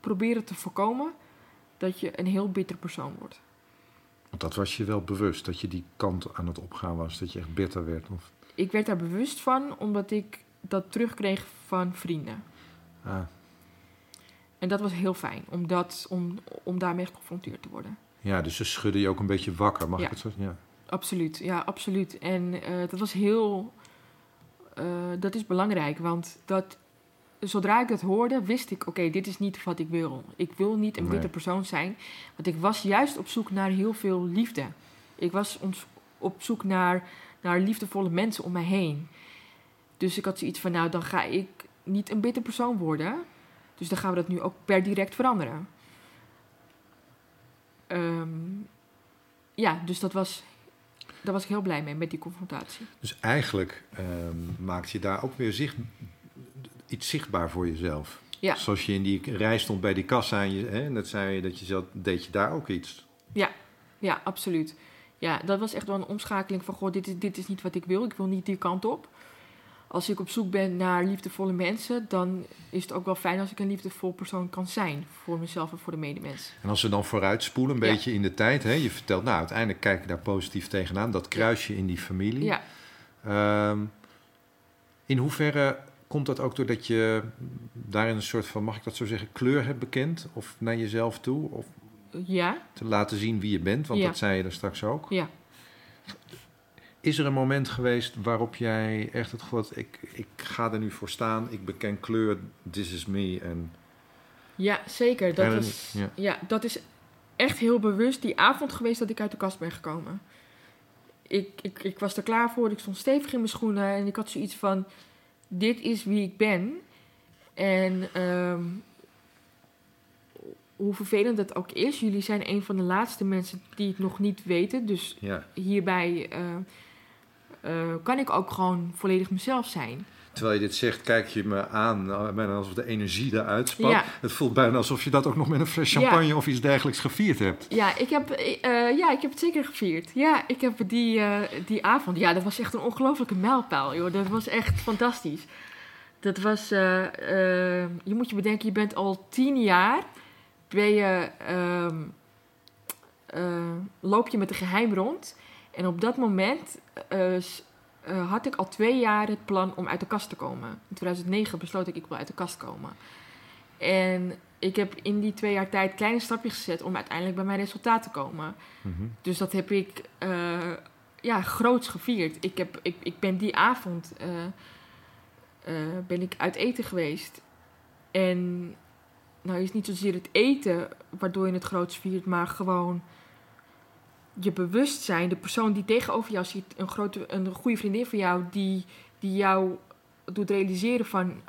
proberen te voorkomen dat je een heel bitter persoon wordt. Dat was je wel bewust, dat je die kant aan het opgaan was, dat je echt bitter werd. Of, Ik werd daar bewust van omdat ik dat terugkreeg van vrienden. ah, En dat was heel fijn, om, dat, om, om daarmee geconfronteerd te worden. ja, dus ze schudden je ook een beetje wakker, mag Ja. ik het zo Ja. Absoluut, ja, absoluut. En eh, dat was heel. eh, dat is belangrijk, want dat, zodra ik het hoorde, wist ik: oké, dit is niet wat ik wil. Ik wil niet een Nee. bitter persoon zijn, want ik was juist op zoek naar heel veel liefde. Ik was ons- op zoek naar, naar liefdevolle mensen om mij heen. Dus ik had zoiets van: nou, dan ga ik niet een bitter persoon worden. Dus dan gaan we dat nu ook per direct veranderen. Ehm, ja, dus dat was daar was ik heel blij mee, met die confrontatie. Dus eigenlijk ehm maakte je daar ook weer zicht, iets zichtbaar voor jezelf. Ja. Zoals je in die rij stond bij die kassa en je, hè, net zei je dat je zelf, deed je daar ook iets. Ja, absoluut. Ja, dat was echt wel een omschakeling van... Goh, dit is, dit is niet wat ik wil. Ik wil niet die kant op. Als ik op zoek ben naar liefdevolle mensen... dan is het ook wel fijn als ik een liefdevol persoon kan zijn... voor mezelf en voor de medemens. En als we dan vooruitspoelen, een Ja. beetje in de tijd, hè, je vertelt, nou uiteindelijk kijk ik daar positief tegenaan, dat kruisje in die familie. Ja, Ehm, in hoeverre komt dat ook doordat je daarin een soort van, mag ik dat zo zeggen, kleur hebt bekend? Of naar jezelf toe? Of ja, te laten zien wie je bent? Want Ja. dat zei je er straks ook. ja. Is er een moment geweest waarop jij echt het gevoel had, ik, ik ga er nu voor staan, ik beken kleur, this is me. En, Ja, zeker. Dat, ja. ja. dat is echt heel bewust die avond geweest dat ik uit de kast ben gekomen. Ik, ik, ik was er klaar voor, ik stond stevig in mijn schoenen en ik had zoiets van: dit is wie ik ben. En ehm, hoe vervelend dat ook is, jullie zijn een van de laatste mensen die het nog niet weten. Dus Ja. hierbij eh, eh, kan ik ook gewoon volledig mezelf zijn. Terwijl je dit zegt, kijk je me aan, eh, bijna alsof de energie eruit spat. Ja. Het voelt bijna alsof je dat ook nog met een fles Ja. champagne of iets dergelijks gevierd hebt. Ja, ik heb, ja, ik heb het zeker gevierd. Ja, ik heb die, die avond. Ja, dat was echt een ongelofelijke mijlpaal, joh. Dat was echt fantastisch. Dat was. je moet je bedenken, je bent al tien jaar. Ben je, ehm, eh, loop je met een geheim rond. En op dat moment eh, eh, had ik al twee jaar het plan om uit de kast te komen. In 2009 besloot ik, ik wil uit de kast komen. En ik heb in die twee jaar tijd kleine stapjes gezet om uiteindelijk bij mijn resultaat te komen. Mhm. Dus dat heb ik ja, groots gevierd. Ik, heb, ik, ik ben die avond ben ik uit eten geweest. En nou is niet zozeer het eten waardoor je het groots viert, maar gewoon je bewustzijn. De persoon die tegenover jou zit, een, grote, een goede vriendin van jou, die, die jou doet realiseren van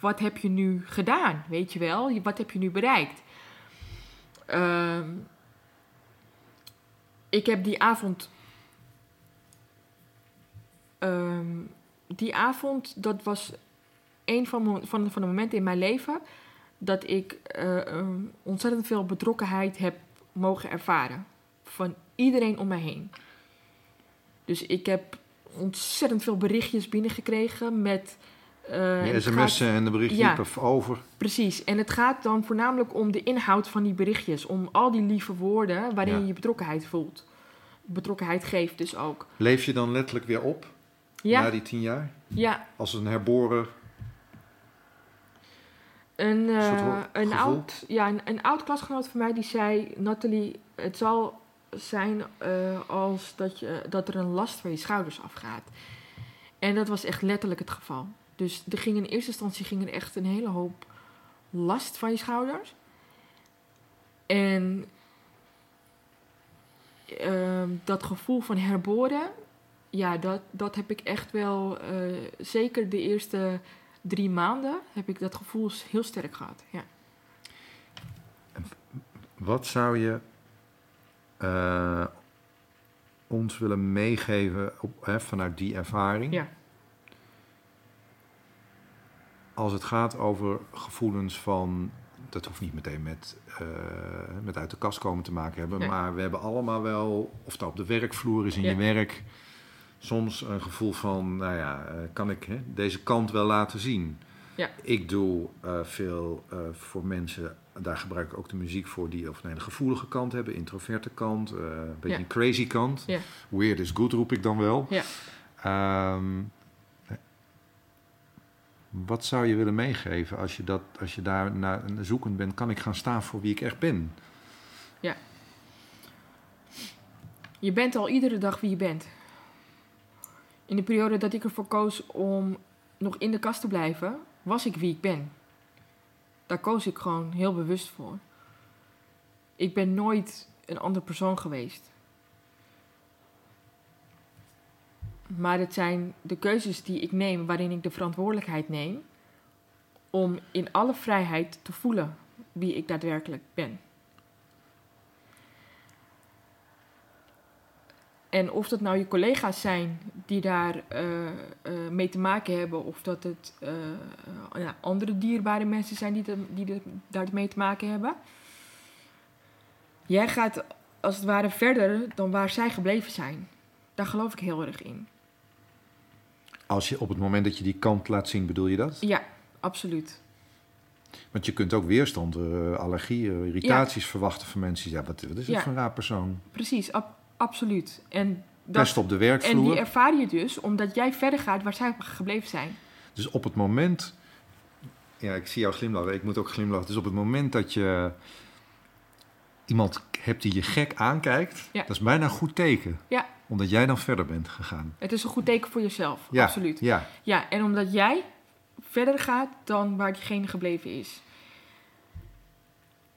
wat heb je nu gedaan, weet je wel? Wat heb je nu bereikt? Ehm, ik heb die avond. ehm, die avond, dat was een van, van, van de momenten in mijn leven dat ik eh, ehm, ontzettend veel betrokkenheid heb mogen ervaren. Van iedereen om mij heen. Dus ik heb ontzettend veel berichtjes binnengekregen met. eh, sms'en en de berichten Ja. over. Precies. En het gaat dan voornamelijk om de inhoud van die berichtjes. Om al die lieve woorden waarin Ja. je je betrokkenheid voelt. Betrokkenheid geeft dus ook. Leef je dan letterlijk weer op Ja, na die tien jaar? ja. Als een herboren Een, eh, een, gevoel? oud, ja, een, een oud klasgenoot van mij die zei... Nathalie, het zal zijn eh, als dat, je, dat er een last van je schouders afgaat. En dat was echt letterlijk het geval. Dus er ging in eerste instantie ging er echt een hele hoop last van je schouders. En ehm, dat gevoel van herboren... Ja, dat, dat heb ik echt wel... eh, zeker de eerste drie maanden heb ik dat gevoel heel sterk gehad. Ja. Wat zou je eh, ons willen meegeven op, hè, vanuit die ervaring? Ja. Als het gaat over gevoelens van, dat hoeft niet meteen met, eh, met uit de kast komen te maken hebben, Nee. maar we hebben allemaal wel, of dat op de werkvloer is in je werk, soms een gevoel van, nou ja, eh, kan ik hè, deze kant wel laten zien? Ja. Ik doe eh, veel eh, voor mensen, daar gebruik ik ook de muziek voor, die of een hele gevoelige kant hebben, introverte kant, eh, een beetje Ja. een crazy kant. Ja. Weird is good roep ik dan wel. Ja. Ehm, wat zou je willen meegeven als je, dat, als je daar naar zoekend bent? Kan ik gaan staan voor wie ik echt ben? Je bent al iedere dag wie je bent. In de periode dat ik ervoor koos om nog in de kast te blijven, was ik wie ik ben. Daar koos ik gewoon heel bewust voor. Ik ben nooit een andere persoon geweest. Maar het zijn de keuzes die ik neem, waarin ik de verantwoordelijkheid neem, om in alle vrijheid te voelen wie ik daadwerkelijk ben. En of dat nou je collega's zijn die daar eh, eh, mee te maken hebben, of dat het eh, ja, andere dierbare mensen zijn die, die de, daar mee te maken hebben. Jij gaat als het ware verder dan waar zij gebleven zijn. Daar geloof ik heel erg in. Als je op het moment dat je die kant laat zien, bedoel je dat? Ja, absoluut. Want je kunt ook weerstand, allergieën, irritaties verwachten van mensen. Ja, wat, wat is Ja. voor een raar persoon? Precies, ab- absoluut. En, dat, Pest op de en die ervaar je dus omdat jij verder gaat waar zij gebleven zijn. Dus op het moment... Ja, ik zie jou glimlachen. Ik moet ook glimlachen. Dus op het moment dat je iemand hebt die je gek aankijkt... Ja. dat is bijna een goed teken. Ja. Omdat jij dan verder bent gegaan. Het is een goed teken voor jezelf, Ja, absoluut. Ja, Ja, en omdat jij verder gaat dan waar diegene gebleven is.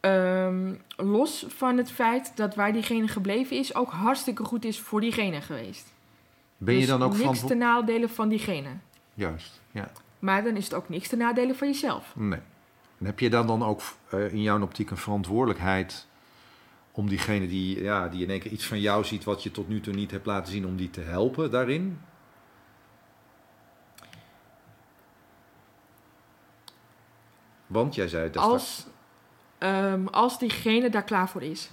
Ehm, los van het feit dat waar diegene gebleven is ook hartstikke goed is voor diegene geweest. ben je Dus dan ook niks ten nadele van diegene. Juist, ja. Maar dan is het ook niks ten nadele van jezelf. Nee. En heb je dan dan ook eh, in jouw optiek een verantwoordelijkheid om diegene die, ja, die in één keer iets van jou ziet wat je tot nu toe niet hebt laten zien, om die te helpen daarin? Want jij zei dat. Als, ehm, als diegene daar klaar voor is,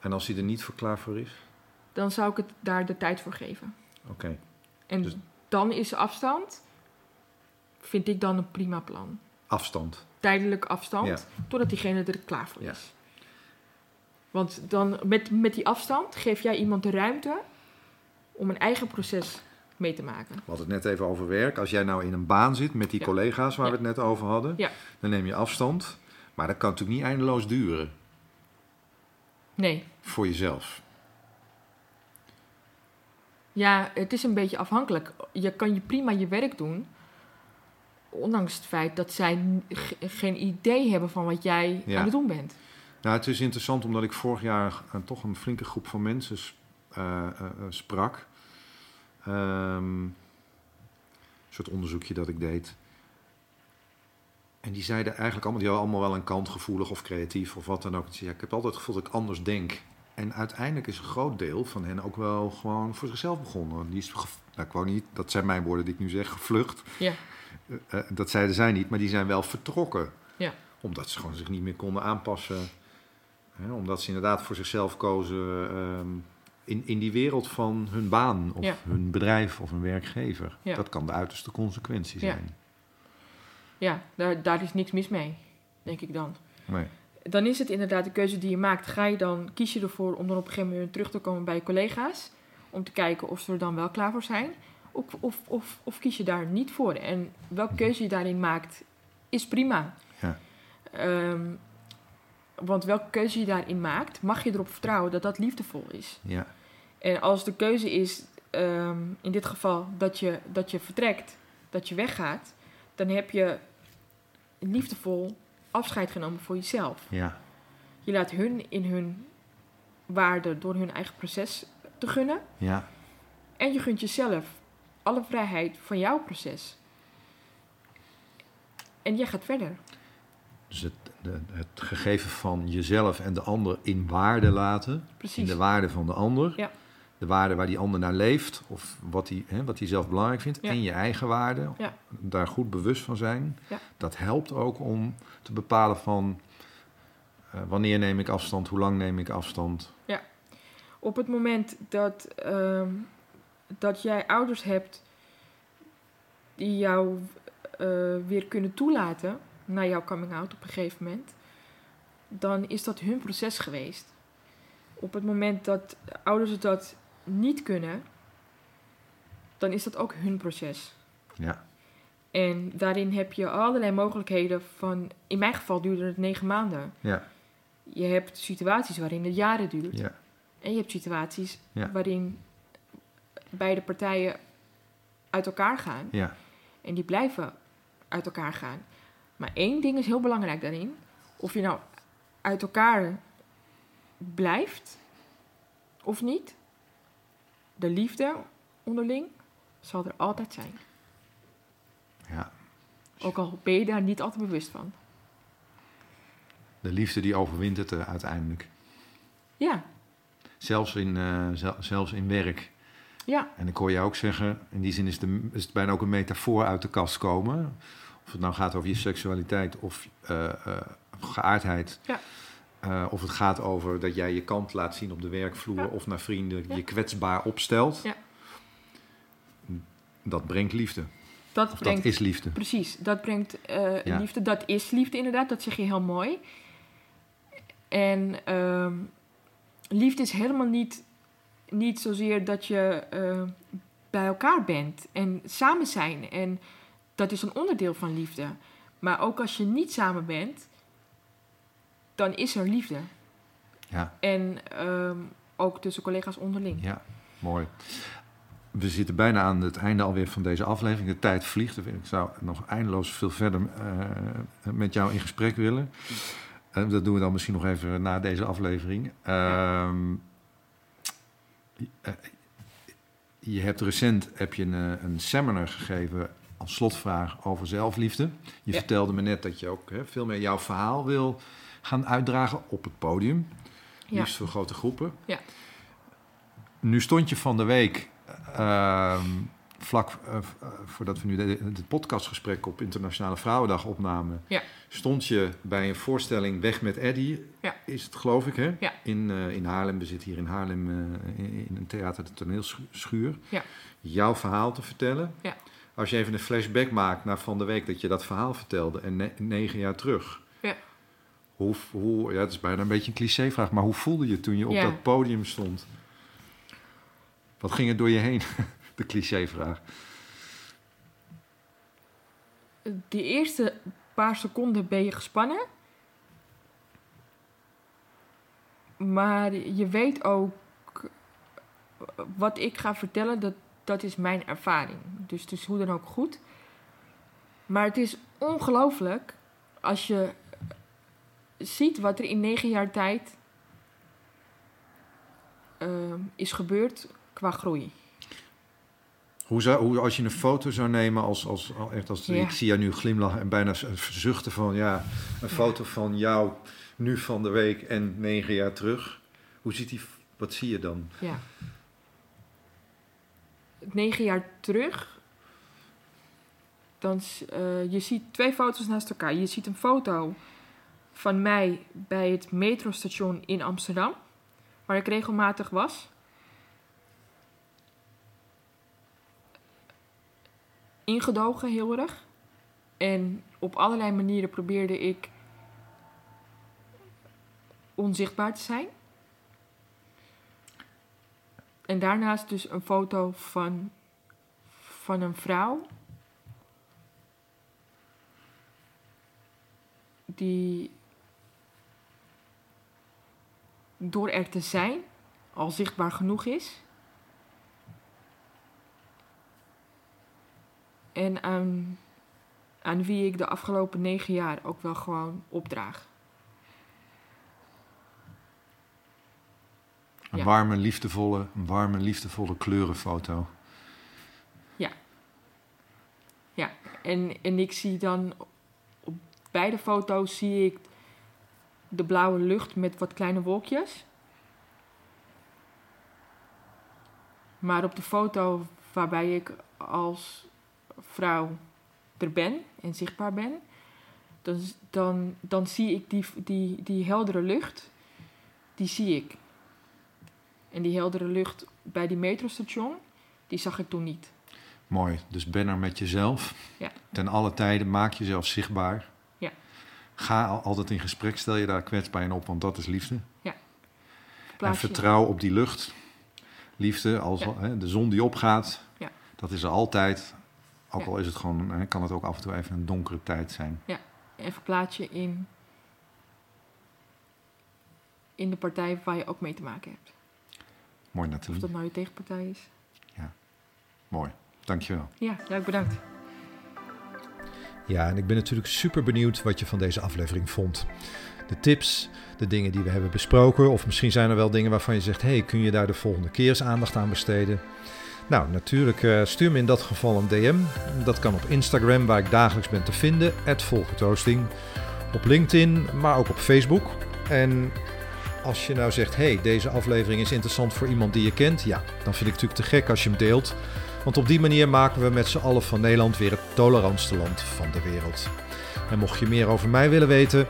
En als hij er niet voor klaar voor is? dan zou ik het daar de tijd voor geven. Oké. En Dus- dan is afstand, vind ik dan een prima plan. Afstand. Tijdelijk afstand, Ja. totdat diegene er klaar voor Ja. is. Want dan met, met die afstand geef jij iemand de ruimte om een eigen proces mee te maken. We hadden het net even over werk. Als jij nou in een baan zit met die Ja. collega's waar Ja. we het net over hadden, Ja. dan neem je afstand. Maar dat kan natuurlijk niet eindeloos duren Nee, voor jezelf. ja, het is een beetje afhankelijk. Je kan je prima je werk doen, ondanks het feit dat zij geen idee hebben van wat jij aan het doen bent. Nou, het is interessant omdat ik vorig jaar toch een flinke groep van mensen eh, eh, eh, sprak. Ehm, een soort onderzoekje dat ik deed. En die zeiden eigenlijk allemaal, die hadden allemaal wel een kant gevoelig of creatief of wat dan ook. Zeiden, ik heb altijd het gevoel dat ik anders denk. En uiteindelijk is een groot deel van hen ook wel gewoon voor zichzelf begonnen. Die is, nou, ik wou niet, dat zijn mijn woorden die ik nu zeg, gevlucht. Ja. Eh, dat zeiden zij niet, maar die zijn wel vertrokken. Ja. Omdat ze gewoon zich niet meer konden aanpassen. Hè, omdat ze inderdaad voor zichzelf kozen ehm, in, in die wereld van hun baan of Ja. hun bedrijf of hun werkgever. Ja. Dat kan de uiterste consequentie zijn. Ja, daar, daar is niks mis mee, denk ik dan. Nee. Dan is het inderdaad de keuze die je maakt. Ga je dan, kies je ervoor om dan op een gegeven moment terug te komen bij je collega's. Om te kijken of ze er dan wel klaar voor zijn. Of, of, of, of kies je daar niet voor. En welke keuze je daarin maakt, is prima. Ja. Ehm, want welke keuze je daarin maakt, mag je erop vertrouwen dat dat liefdevol is. Ja. En als de keuze is, ehm, in dit geval, dat je, dat je vertrekt, dat je weggaat, dan heb je liefdevol afscheid genomen voor jezelf. Ja. Je laat hun in hun waarde door hun eigen proces te gunnen. Ja. En je gunt jezelf alle vrijheid van jouw proces. En jij gaat verder. Dus het, de, het gegeven van jezelf en de ander in waarde laten. In Precies. de waarde van de ander. Ja. De waarde waar die ander naar leeft. Of wat hij, hè, wat hij zelf belangrijk vindt. Ja. En je eigen waarde. Ja. Daar goed bewust van zijn. Ja. Dat helpt ook om te bepalen van... eh, wanneer neem ik afstand? Hoe lang neem ik afstand? Op het moment dat, ehm, dat jij ouders hebt die jou eh, weer kunnen toelaten naar jouw coming out op een gegeven moment, dan is dat hun proces geweest. Op het moment dat ouders dat niet kunnen, dan is dat ook hun proces. Ja. En daarin heb je allerlei mogelijkheden van, in mijn geval duurde het negen maanden. Ja. Je hebt situaties waarin het jaren duurt. Ja. En je hebt situaties Ja. waarin beide partijen uit elkaar gaan. Ja. En die blijven uit elkaar gaan. Maar één ding is heel belangrijk daarin. Of je nou uit elkaar blijft of niet. De liefde onderling zal er altijd zijn. ja. Ook al ben je daar niet altijd bewust van. De liefde die overwint het er uiteindelijk. Ja, Zelfs in, eh, zel- zelfs in werk. ja, En ik hoor je ook zeggen, in die zin is, de, is het bijna ook een metafoor uit de kast komen. Of het nou gaat over je seksualiteit of eh, eh, geaardheid. Ja. Eh, of het gaat over dat jij je kant laat zien op de werkvloer Ja. of naar vrienden, Ja. je kwetsbaar opstelt. Ja. Dat brengt liefde. dat Of brengt dat is liefde. Precies, dat brengt eh, liefde. Dat is liefde inderdaad, dat zeg je heel mooi. En ehm, liefde is helemaal niet, niet zozeer dat je eh, bij elkaar bent en samen zijn. En dat is een onderdeel van liefde. Maar ook als je niet samen bent, dan is er liefde. Ja, En ehm, ook tussen collega's onderling. ja, mooi. We zitten bijna aan het einde alweer van deze aflevering. De tijd vliegt. Ik zou nog eindeloos veel verder eh, met jou in gesprek willen. Eh, dat doen we dan misschien nog even na deze aflevering. Ehm, eh, je hebt recent heb je een, een seminar gegeven als slotvraag over zelfliefde. Je Ja. vertelde me net dat je ook hè, veel meer jouw verhaal wil gaan uitdragen op het podium. Ja. Liefst voor grote groepen. Ja. Nu stond je van de week, ehm, vlak eh, eh, voordat we nu het podcastgesprek op Internationale Vrouwendag opnamen, Ja. stond je bij een voorstelling Weg met Eddy, Ja. is het geloof ik hè? Ja. In, eh, in Haarlem, we zitten hier in Haarlem in, in een theater, de toneelschuur. Ja. Jouw verhaal te vertellen. Ja. Als je even een flashback maakt naar van de week dat je dat verhaal vertelde en ne- negen jaar terug. Hoe, hoe, ja, het is bijna een beetje een clichévraag, maar hoe voelde je toen je op Ja. dat podium stond? Wat ging er door je heen? [LAUGHS] De clichévraag. Die eerste paar seconden ben je gespannen. Maar je weet ook wat ik ga vertellen, dat, dat is mijn ervaring. Dus, dus hoe dan ook goed. Maar het is ongelooflijk als je ziet wat er in negen jaar tijd ehm, is gebeurd qua groei. Hoe zou, hoe, als je een foto zou nemen als, als, echt als Ja. ik zie jou nu glimlachen en bijna zuchten van ja, een foto van jou nu van de week en negen jaar terug. Hoe ziet die, wat zie je dan? Ja. Negen jaar terug. Dan, eh, je ziet twee foto's naast elkaar. Je ziet een foto van mij bij het metrostation in Amsterdam. Waar ik regelmatig was. Ingedogen heel erg. En op allerlei manieren probeerde ik onzichtbaar te zijn. En daarnaast dus een foto van, van een vrouw. Die door er te zijn al zichtbaar genoeg is. En aan, aan wie ik de afgelopen negen jaar ook wel gewoon opdraag. Een Ja. warme, liefdevolle, een warme, liefdevolle kleurenfoto. Ja, en, en ik zie dan op beide foto's zie ik de blauwe lucht met wat kleine wolkjes. Maar op de foto waarbij ik als vrouw er ben en zichtbaar ben, dan, dan, dan zie ik die, die, die heldere lucht, die zie ik. En die heldere lucht bij die metrostation, die zag ik toen niet. Mooi, dus ben er met jezelf. Ja. Ten alle tijden maak jezelf zichtbaar. Ja. Ga al- altijd in gesprek, stel je daar kwetsbaar in op, want dat is liefde. En Plaats je- vertrouw op die lucht. Liefde, als Ja. hè, de zon die opgaat, Ja. dat is er altijd. Ook Ja. al is het gewoon, hè, kan het ook af en toe even een donkere tijd zijn. En verplaats je in, in de partij waar je ook mee te maken hebt. Mooi Of Nathalie, dat nou je tegenpartij is. mooi. Dankjewel. Ja, ja bedankt. Ja, en ik ben natuurlijk super benieuwd wat je van deze aflevering vond. De tips, de dingen die we hebben besproken, of misschien zijn er wel dingen waarvan je zegt: hey, kun je daar de volgende keer eens aandacht aan besteden? Nou, natuurlijk eh, stuur me in dat geval een DM. Dat kan op Instagram, waar ik dagelijks ben te vinden, @volkertoasting. Op LinkedIn, maar ook op Facebook. En als je nou zegt: hey, deze aflevering is interessant voor iemand die je kent, ja, dan vind ik het natuurlijk te gek als je hem deelt. Want op die manier maken we met z'n allen van Nederland weer het tolerantste land van de wereld. En mocht je meer over mij willen weten,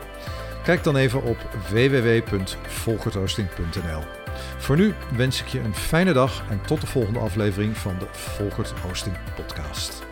kijk dan even op www.volkertoasting.nl. Voor nu wens ik je een fijne dag en tot de volgende aflevering van de Volkert Oosting podcast.